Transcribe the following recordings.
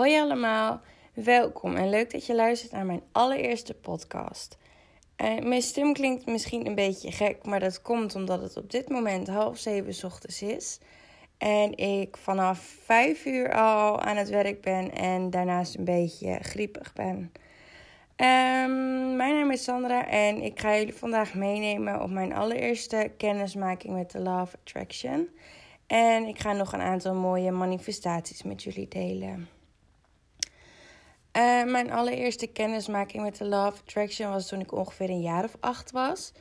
Hoi allemaal, welkom en leuk dat je luistert naar mijn allereerste podcast. Mijn stem klinkt misschien een beetje gek, maar dat komt omdat het op dit moment half zeven ochtends is. En ik vanaf vijf uur al aan het werk ben en daarnaast een beetje griepig ben. Um, mijn naam is Sandra en ik ga jullie vandaag meenemen op mijn allereerste kennismaking met de of Attraction. En ik ga nog een aantal mooie manifestaties met jullie delen. Uh, mijn allereerste kennismaking met de of Attraction was toen ik ongeveer een jaar of acht was.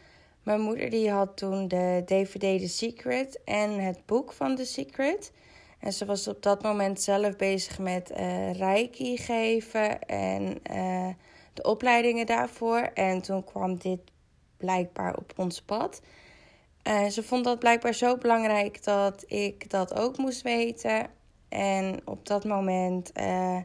Mijn moeder die had toen de DVD The Secret en het boek van The Secret. En ze was op dat moment zelf bezig met uh, reiki geven en uh, de opleidingen daarvoor. En toen kwam dit blijkbaar op ons pad. En ze vond dat blijkbaar zo belangrijk dat ik dat ook moest weten. En op dat moment uh,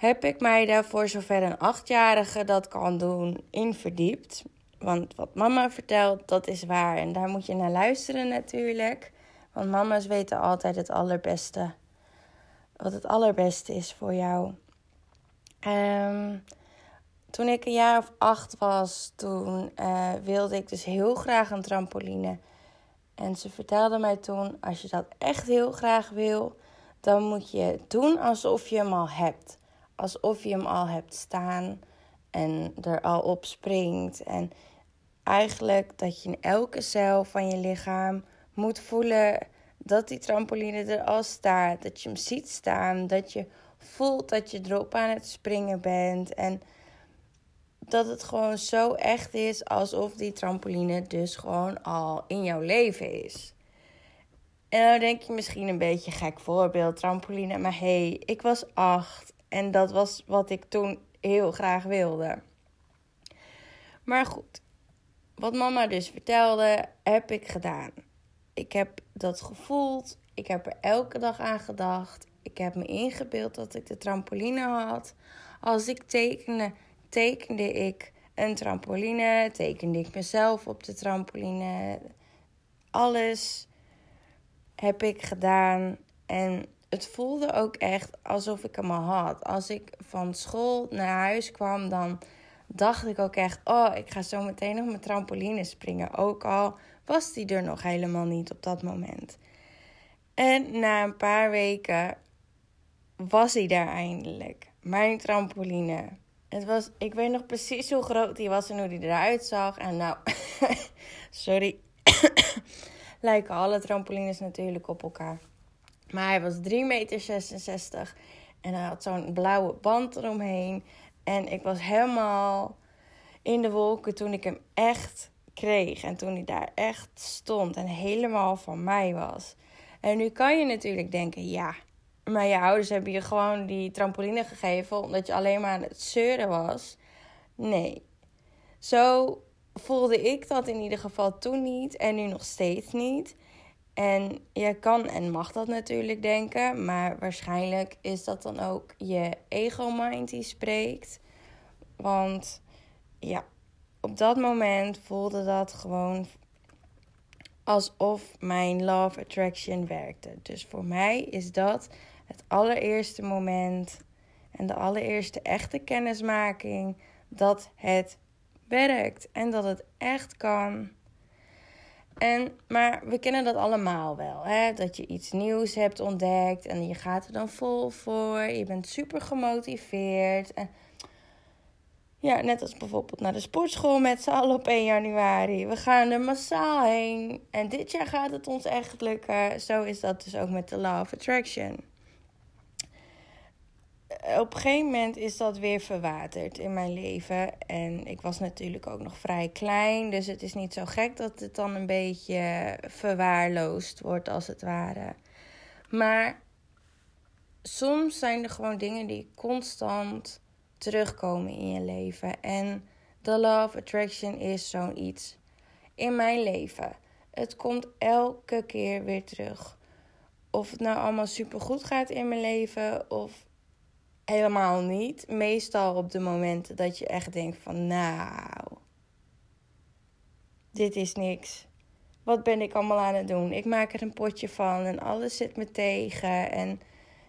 heb ik mij daar voor zover een achtjarige dat kan doen in verdiept. Want wat mama vertelt, dat is waar. En daar moet je naar luisteren natuurlijk. Want mama's weten altijd het allerbeste. Wat het allerbeste is voor jou. Um, toen ik een jaar of acht was, toen uh, wilde ik dus heel graag een trampoline. En ze vertelde mij toen, als je dat echt heel graag wil, dan moet je doen alsof je hem al hebt. Alsof je hem al hebt staan en er al op springt. En eigenlijk dat je in elke cel van je lichaam moet voelen dat die trampoline er al staat. Dat je hem ziet staan. Dat je voelt dat je erop aan het springen bent. En dat het gewoon zo echt is alsof die trampoline dus gewoon al in jouw leven is. En dan denk je misschien een beetje gek voorbeeld, trampoline. Maar hé, hey, ik was acht en dat was wat ik toen heel graag wilde. Maar goed, wat mama dus vertelde, heb ik gedaan. Ik heb dat gevoeld. Ik heb er elke dag aan gedacht. Ik heb me ingebeeld dat ik de trampoline had. Als ik tekende, tekende ik een trampoline, tekende ik mezelf op de trampoline. Alles heb ik gedaan en het voelde ook echt alsof ik hem al had. Als ik van school naar huis kwam, dan dacht ik ook echt: oh, ik ga zo meteen nog mijn trampoline springen. Ook al was die er nog helemaal niet op dat moment. En na een paar weken was hij daar eindelijk. Mijn trampoline. Het was, ik weet nog precies hoe groot die was en hoe die eruit zag. En nou, sorry, lijken alle trampolines natuurlijk op elkaar. Maar hij was 3,66 meter en hij had zo'n blauwe band eromheen. En ik was helemaal in de wolken toen ik hem echt kreeg. En toen hij daar echt stond en helemaal van mij was. En nu kan je natuurlijk denken, ja, maar je ouders hebben je gewoon die trampoline gegeven omdat je alleen maar aan het zeuren was. Nee. Zo voelde ik dat in ieder geval toen niet en nu nog steeds niet. En je kan en mag dat natuurlijk denken, maar waarschijnlijk is dat dan ook je ego-mind die spreekt. Want ja, op dat moment voelde dat gewoon alsof mijn love attraction werkte. Dus voor mij is dat het allereerste moment en de allereerste echte kennismaking dat het werkt en dat het echt kan. En, maar we kennen dat allemaal wel. Hè? Dat je iets nieuws hebt ontdekt en je gaat er dan vol voor. Je bent super gemotiveerd. En ja, net als bijvoorbeeld naar de sportschool met z'n allen op 1 januari. We gaan er massaal heen. En dit jaar gaat het ons echt lukken. Zo is dat dus ook met de Law of Attraction op een gegeven moment is dat weer verwaterd in mijn leven. En ik was natuurlijk ook nog vrij klein. Dus het is niet zo gek dat het dan een beetje verwaarloosd wordt, als het ware. Maar soms zijn er gewoon dingen die constant terugkomen in je leven. En the love attraction is zoiets in mijn leven. Het komt elke keer weer terug. Of het nou allemaal super goed gaat in mijn leven, of helemaal niet. Meestal op de momenten dat je echt denkt van nou, dit is niks. Wat ben ik allemaal aan het doen? Ik maak er een potje van en alles zit me tegen. En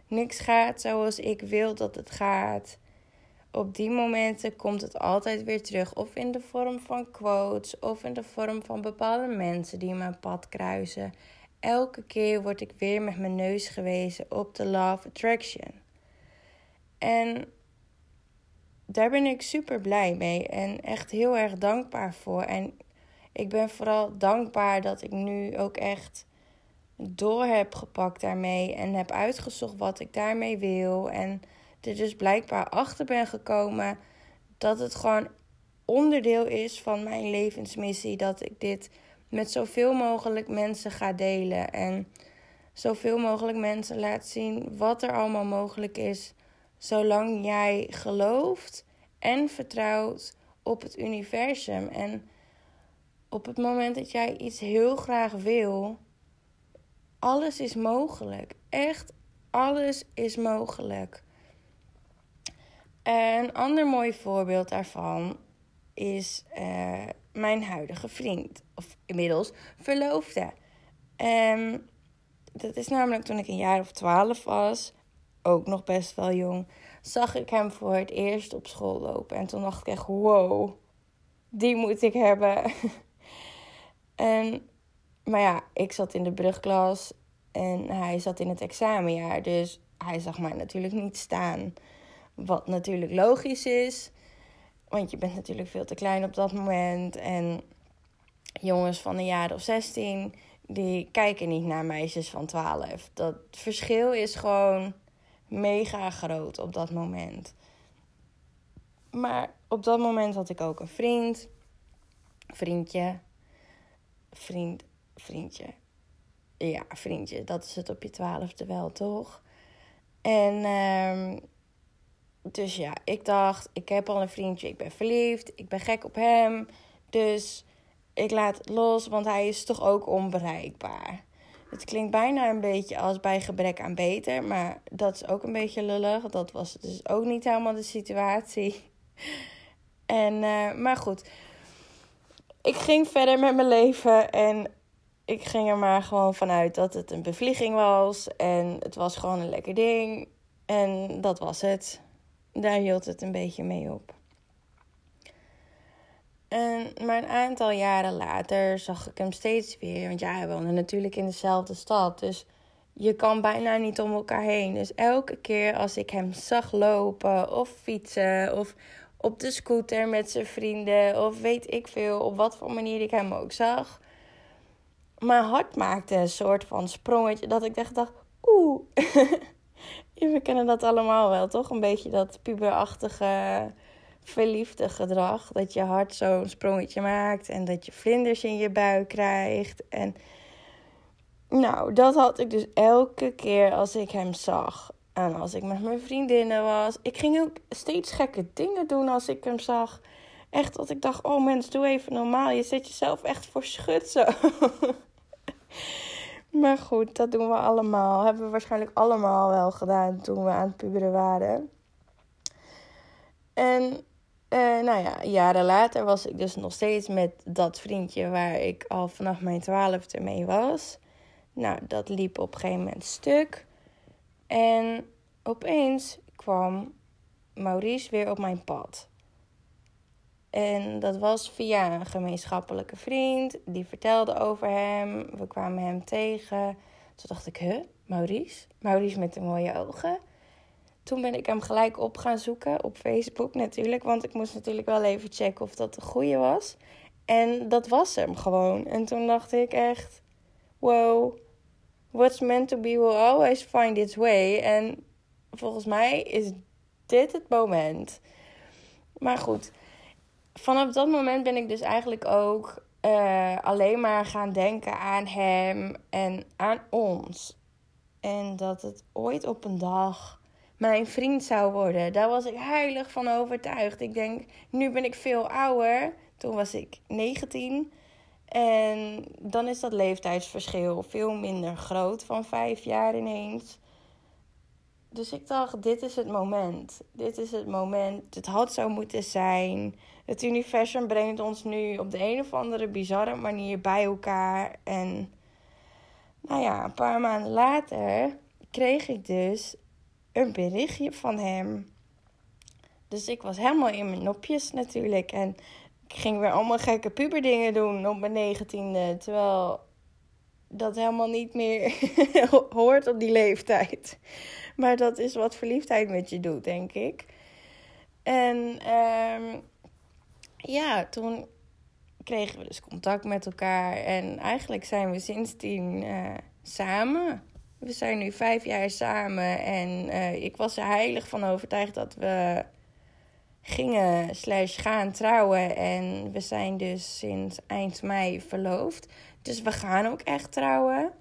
niks gaat zoals ik wil dat het gaat, op die momenten komt het altijd weer terug. Of in de vorm van quotes, of in de vorm van bepaalde mensen die mijn pad kruisen. Elke keer word ik weer met mijn neus gewezen op de Love Attraction. En daar ben ik super blij mee en echt heel erg dankbaar voor. En ik ben vooral dankbaar dat ik nu ook echt door heb gepakt daarmee en heb uitgezocht wat ik daarmee wil. En er dus blijkbaar achter ben gekomen dat het gewoon onderdeel is van mijn levensmissie. Dat ik dit met zoveel mogelijk mensen ga delen. En zoveel mogelijk mensen laat zien wat er allemaal mogelijk is. Zolang jij gelooft en vertrouwt op het universum. En op het moment dat jij iets heel graag wil, alles is mogelijk. Echt, alles is mogelijk. Een ander mooi voorbeeld daarvan is uh, mijn huidige vriend. Of inmiddels verloofde. Dat is namelijk toen ik een jaar of twaalf was. Ook nog best wel jong. Zag ik hem voor het eerst op school lopen. En toen dacht ik echt, wow, die moet ik hebben. en, maar ja, ik zat in de brugklas. En hij zat in het examenjaar. Dus hij zag mij natuurlijk niet staan. Wat natuurlijk logisch is. Want je bent natuurlijk veel te klein op dat moment. En jongens van een jaar of 16, die kijken niet naar meisjes van 12. Dat verschil is gewoon mega groot op dat moment. Maar op dat moment had ik ook een vriend. Vriendje. Vriend. Vriendje. Ja, vriendje. Dat is het op je twaalfde wel, toch? En um, dus ja, ik dacht, ik heb al een vriendje, ik ben verliefd, ik ben gek op hem. Dus ik laat het los, want hij is toch ook onbereikbaar. Het klinkt bijna een beetje als bij gebrek aan beter, maar dat is ook een beetje lullig. Dat was dus ook niet helemaal de situatie. En, uh, maar goed, ik ging verder met mijn leven en ik ging er maar gewoon vanuit dat het een bevlieging was. En het was gewoon een lekker ding. En dat was het daar hield het een beetje mee op. En, maar een aantal jaren later zag ik hem steeds weer. Want ja, hij woonde natuurlijk in dezelfde stad. Dus je kan bijna niet om elkaar heen. Dus elke keer als ik hem zag lopen of fietsen of op de scooter met zijn vrienden of weet ik veel, op wat voor manier ik hem ook zag. Mijn hart maakte een soort van sprongetje dat ik dacht, oeh, we kennen dat allemaal wel, toch? Een beetje dat puberachtige verliefde gedrag. Dat je hart zo'n sprongetje maakt en dat je vlinders in je buik krijgt. En nou, dat had ik dus elke keer als ik hem zag. En als ik met mijn vriendinnen was. Ik ging ook steeds gekke dingen doen als ik hem zag. Echt dat ik dacht, oh mens, doe even normaal. Je zet jezelf echt voor schut zo. Maar goed, dat doen we allemaal. Hebben we waarschijnlijk allemaal wel gedaan toen we aan het puberen waren. En eh, nou ja, jaren later was ik dus nog steeds met dat vriendje waar ik al vanaf mijn twaalfde mee was. Nou, dat liep op een gegeven moment stuk. En opeens kwam Maurice weer op mijn pad. En dat was via een gemeenschappelijke vriend. Die vertelde over hem. We kwamen hem tegen. Toen dacht ik, huh, Maurice? Maurice met de mooie ogen. Toen ben ik hem gelijk op gaan zoeken op Facebook natuurlijk. Want ik moest natuurlijk wel even checken of dat de goede was. En dat was hem gewoon. En toen dacht ik echt, wow, what's meant to be will always find its way. En volgens mij is dit het moment. Maar goed, vanaf dat moment ben ik dus eigenlijk ook uh, alleen maar gaan denken aan hem en aan ons. En dat het ooit op een dag mijn vriend zou worden. Daar was ik heilig van overtuigd. Ik denk, nu ben ik veel ouder. Toen was ik 19. En dan is dat leeftijdsverschil veel minder groot van vijf jaar ineens. Dus ik dacht, dit is het moment. Dit is het moment. Het had zo moeten zijn. Het universum brengt ons nu op de een of andere bizarre manier bij elkaar. En nou ja, een paar maanden later kreeg ik dus een berichtje van hem. Dus ik was helemaal in mijn nopjes natuurlijk. En ik ging weer allemaal gekke puberdingen doen op mijn negentiende. Terwijl dat helemaal niet meer hoort op die leeftijd. Maar dat is wat verliefdheid met je doet, denk ik. En um, ja, toen kregen we dus contact met elkaar. En eigenlijk zijn we sindsdien uh, samen. We zijn nu vijf jaar samen. En uh, ik was er heilig van overtuigd dat we gingen slash gaan trouwen. En we zijn dus sinds eind mei verloofd. Dus we gaan ook echt trouwen.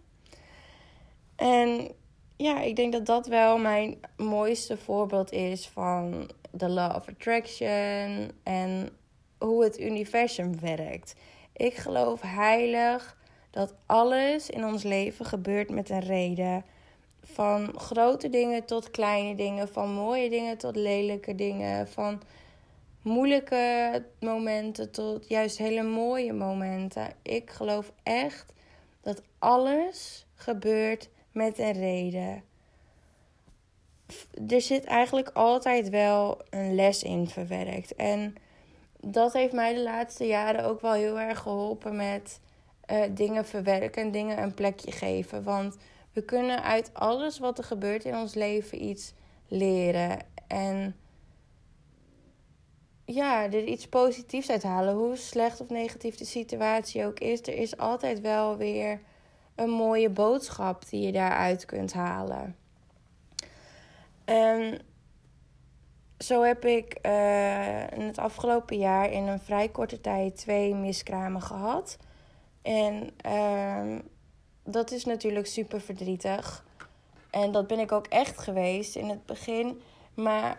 En ja, ik denk dat dat wel mijn mooiste voorbeeld is van de law of attraction en hoe het universum werkt. Ik geloof heilig dat alles in ons leven gebeurt met een reden. Van grote dingen tot kleine dingen, van mooie dingen tot lelijke dingen, van moeilijke momenten tot juist hele mooie momenten. Ik geloof echt dat alles gebeurt met een reden. Er zit eigenlijk altijd wel een les in verwerkt. En dat heeft mij de laatste jaren ook wel heel erg geholpen met uh, dingen verwerken en dingen een plekje geven. Want we kunnen uit alles wat er gebeurt in ons leven iets leren. En ja, er iets positiefs uithalen. Hoe slecht of negatief de situatie ook is, er is altijd wel weer een mooie boodschap die je daaruit kunt halen. En zo heb ik uh, in het afgelopen jaar in een vrij korte tijd twee miskramen gehad. En uh, dat is natuurlijk super verdrietig. En dat ben ik ook echt geweest in het begin. Maar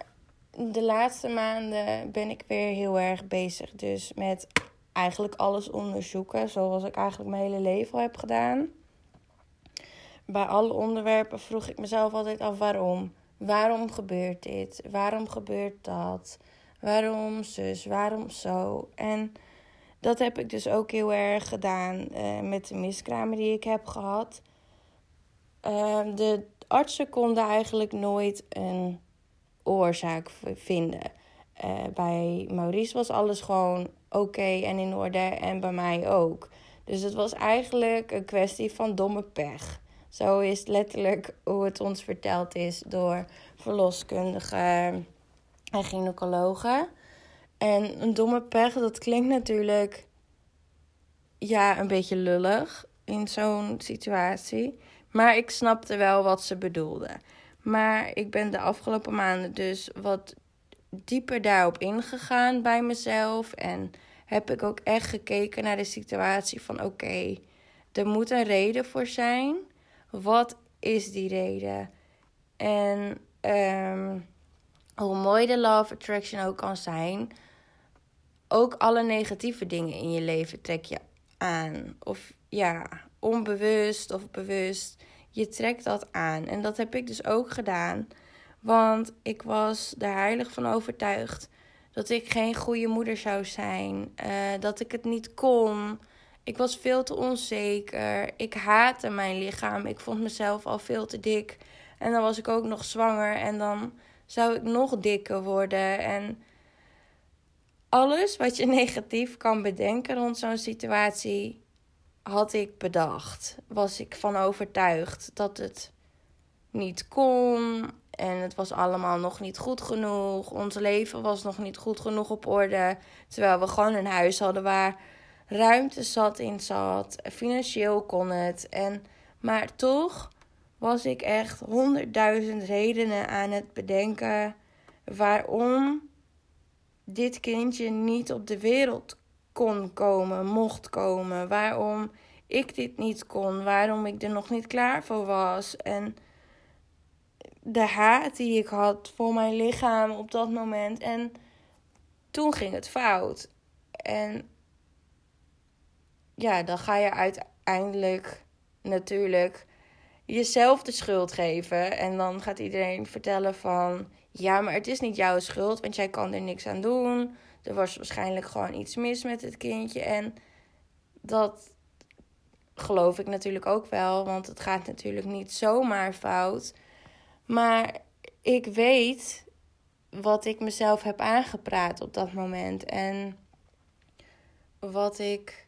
de laatste maanden ben ik weer heel erg bezig. Dus met eigenlijk alles onderzoeken. Zoals ik eigenlijk mijn hele leven al heb gedaan. Bij alle onderwerpen vroeg ik mezelf altijd af waarom. Waarom gebeurt dit? Waarom gebeurt dat? Waarom zus? Waarom zo? En dat heb ik dus ook heel erg gedaan uh, met de miskramen die ik heb gehad. Uh, de artsen konden eigenlijk nooit een oorzaak vinden. Uh, bij Maurice was alles gewoon oké en in orde en bij mij ook. Dus het was eigenlijk een kwestie van domme pech. Zo is letterlijk hoe het ons verteld is door verloskundigen en gynaecologen. En een domme pech, dat klinkt natuurlijk ja, een beetje lullig in zo'n situatie. Maar ik snapte wel wat ze bedoelden. Maar ik ben de afgelopen maanden dus wat dieper daarop ingegaan bij mezelf. En heb ik ook echt gekeken naar de situatie van oké, er moet een reden voor zijn. Wat is die reden? En um, hoe mooi de love attraction ook kan zijn, ook alle negatieve dingen in je leven trek je aan. Of ja, onbewust of bewust. Je trekt dat aan. En dat heb ik dus ook gedaan. Want ik was er heilig van overtuigd dat ik geen goede moeder zou zijn. Uh, dat ik het niet kon. Ik was veel te onzeker. Ik haatte mijn lichaam. Ik vond mezelf al veel te dik. En dan was ik ook nog zwanger. En dan zou ik nog dikker worden. En alles wat je negatief kan bedenken rond zo'n situatie, had ik bedacht. Was ik van overtuigd dat het niet kon. En het was allemaal nog niet goed genoeg. Ons leven was nog niet goed genoeg op orde. Terwijl we gewoon een huis hadden waar ruimte zat in zat. Financieel kon het. En, maar toch was ik echt honderdduizend redenen aan het bedenken waarom dit kindje niet op de wereld kon komen, mocht komen. Waarom ik dit niet kon, waarom ik er nog niet klaar voor was. En de haat die ik had voor mijn lichaam op dat moment. En toen ging het fout. En ja, dan ga je uiteindelijk natuurlijk jezelf de schuld geven. En dan gaat iedereen vertellen van... Ja, maar het is niet jouw schuld, want jij kan er niks aan doen. Er was waarschijnlijk gewoon iets mis met het kindje. En dat geloof ik natuurlijk ook wel, want het gaat natuurlijk niet zomaar fout. Maar ik weet wat ik mezelf heb aangepraat op dat moment. En wat ik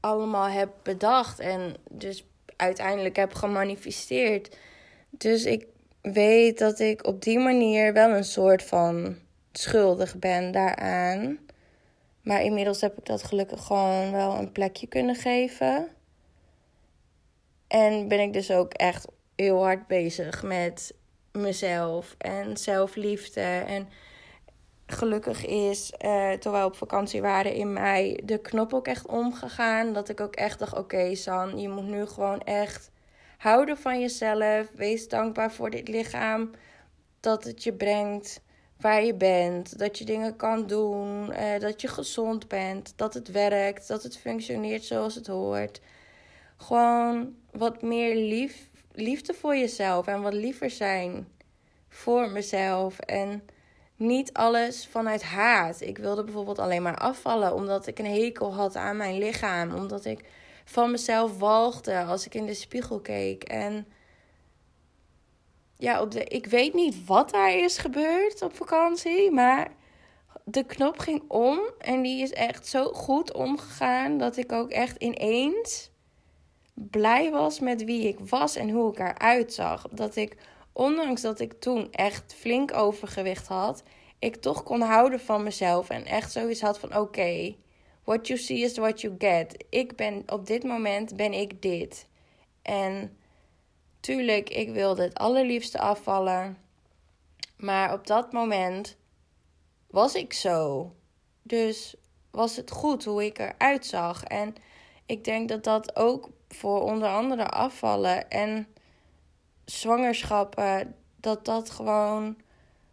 allemaal heb bedacht. En dus uiteindelijk heb gemanifesteerd. Dus ik weet dat ik op die manier wel een soort van schuldig ben daaraan. Maar inmiddels heb ik dat gelukkig gewoon wel een plekje kunnen geven. En ben ik dus ook echt heel hard bezig met mezelf en zelfliefde. En gelukkig is, uh, toen wij op vakantie waren in mei, de knop ook echt omgegaan. Dat ik ook echt dacht: oké, San, je moet nu gewoon echt houden van jezelf. Wees dankbaar voor dit lichaam dat het je brengt waar je bent. Dat je dingen kan doen. Uh, dat je gezond bent. Dat het werkt. Dat het functioneert zoals het hoort. Gewoon wat meer lief, liefde voor jezelf. En wat liever zijn voor mezelf. En niet alles vanuit haat. Ik wilde bijvoorbeeld alleen maar afvallen omdat ik een hekel had aan mijn lichaam. Omdat ik van mezelf walgde als ik in de spiegel keek. En ja, op de, ik weet niet wat daar is gebeurd op vakantie, maar de knop ging om en die is echt zo goed omgegaan dat ik ook echt ineens blij was met wie ik was en hoe ik eruit zag. Dat ik, ondanks dat ik toen echt flink overgewicht had, ik toch kon houden van mezelf en echt zoiets had van oké, what you see is what you get. Ik ben op dit moment ben ik dit. En tuurlijk, ik wilde het allerliefste afvallen. Maar op dat moment was ik zo. Dus was het goed hoe ik eruit zag. En ik denk dat dat ook voor onder andere afvallen en zwangerschappen, dat dat gewoon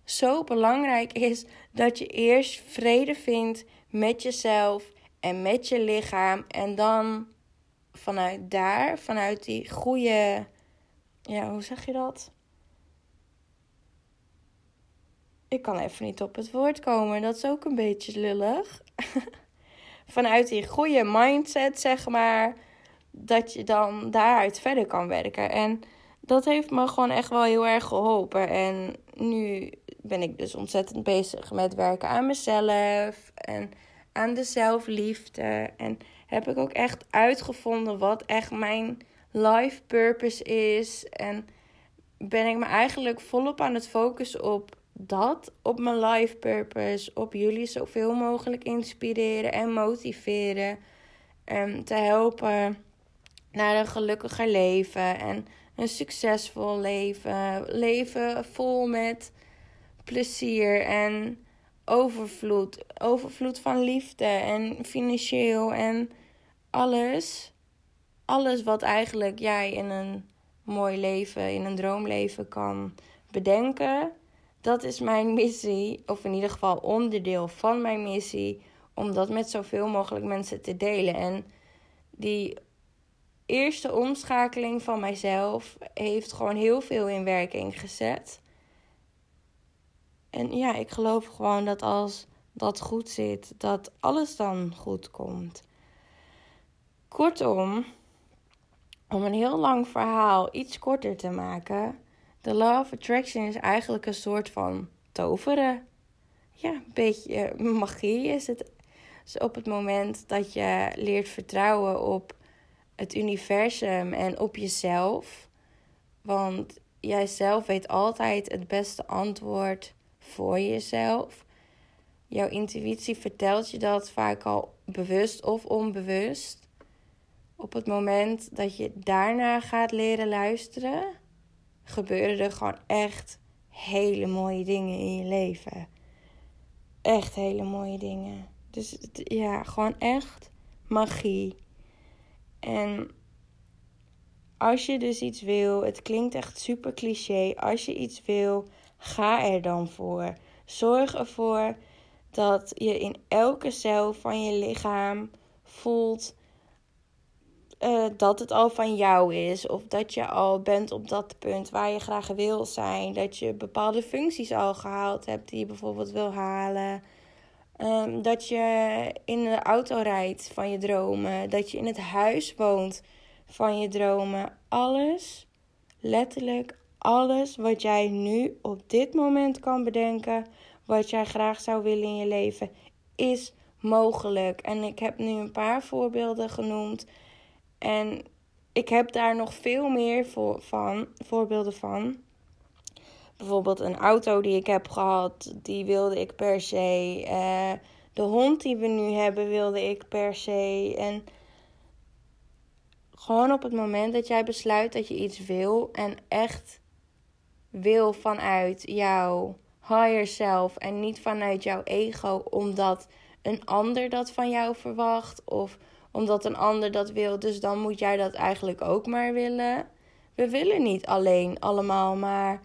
zo belangrijk is dat je eerst vrede vindt met jezelf en met je lichaam. En dan vanuit daar, vanuit die goede. Ja, hoe zeg je dat? Ik kan even niet op het woord komen. Dat is ook een beetje lullig. vanuit die goede mindset, zeg maar. Dat je dan daaruit verder kan werken. En dat heeft me gewoon echt wel heel erg geholpen. En nu ben ik dus ontzettend bezig met werken aan mezelf. En aan de zelfliefde. En heb ik ook echt uitgevonden wat echt mijn life purpose is. En ben ik me eigenlijk volop aan het focussen op dat, op mijn life purpose. Op jullie zoveel mogelijk inspireren en motiveren. En te helpen naar een gelukkiger leven en een succesvol leven. Leven vol met plezier en overvloed. Overvloed van liefde en financieel en alles. Alles wat eigenlijk jij in een mooi leven, in een droomleven kan bedenken. Dat is mijn missie, of in ieder geval onderdeel van mijn missie, om dat met zoveel mogelijk mensen te delen. En die eerste omschakeling van mijzelf heeft gewoon heel veel in werking gezet. En ja, ik geloof gewoon dat als dat goed zit, dat alles dan goed komt. Kortom, om een heel lang verhaal iets korter te maken, de Law of Attraction is eigenlijk een soort van toveren. Ja, een beetje magie is het. Dus op het moment dat je leert vertrouwen op het universum en op jezelf. Want jij zelf weet altijd het beste antwoord voor jezelf. Jouw intuïtie vertelt je dat vaak al bewust of onbewust. Op het moment dat je daarna gaat leren luisteren, gebeuren er gewoon echt hele mooie dingen in je leven. Echt hele mooie dingen. Dus ja, gewoon echt magie. En als je dus iets wil, het klinkt echt super cliché. Als je iets wil, ga er dan voor. Zorg ervoor dat je in elke cel van je lichaam voelt uh, dat het al van jou is. Of dat je al bent op dat punt waar je graag wil zijn. Dat je bepaalde functies al gehaald hebt die je bijvoorbeeld wil halen. Um, dat je in de auto rijdt van je dromen. Dat je in het huis woont van je dromen. Alles, letterlijk alles wat jij nu op dit moment kan bedenken, wat jij graag zou willen in je leven, is mogelijk. En ik heb nu een paar voorbeelden genoemd. En ik heb daar nog veel meer voor, van, voorbeelden van. Bijvoorbeeld een auto die ik heb gehad, die wilde ik per se. Uh, de hond die we nu hebben, wilde ik per se. En gewoon op het moment dat jij besluit dat je iets wil en echt wil vanuit jouw higher self en niet vanuit jouw ego, omdat een ander dat van jou verwacht of omdat een ander dat wil, dus dan moet jij dat eigenlijk ook maar willen. We willen niet alleen allemaal maar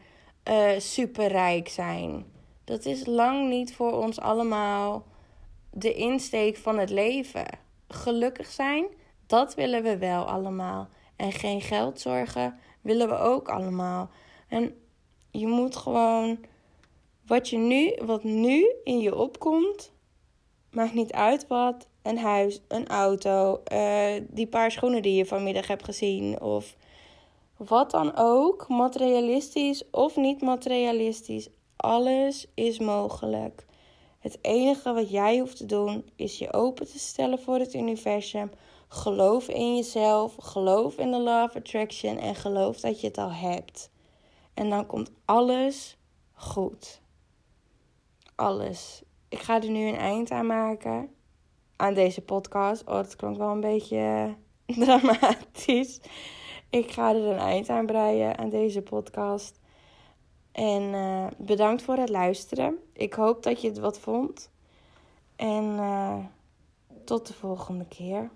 uh, superrijk zijn. Dat is lang niet voor ons allemaal de insteek van het leven. Gelukkig zijn, dat willen we wel allemaal. En geen geld zorgen willen we ook allemaal. En je moet gewoon wat je nu, wat nu in je opkomt, maakt niet uit wat. Een huis, een auto, uh, die paar schoenen die je vanmiddag hebt gezien. Of wat dan ook, materialistisch of niet materialistisch. Alles is mogelijk. Het enige wat jij hoeft te doen is je open te stellen voor het universum. Geloof in jezelf, geloof in de law of attraction en geloof dat je het al hebt. En dan komt alles goed. Alles. Ik ga er nu een eind aan maken. Aan deze podcast. Oh, dat klonk wel een beetje dramatisch. Ik ga er een eind aan breien aan deze podcast. En uh, bedankt voor het luisteren. Ik hoop dat je het wat vond. En uh, tot de volgende keer.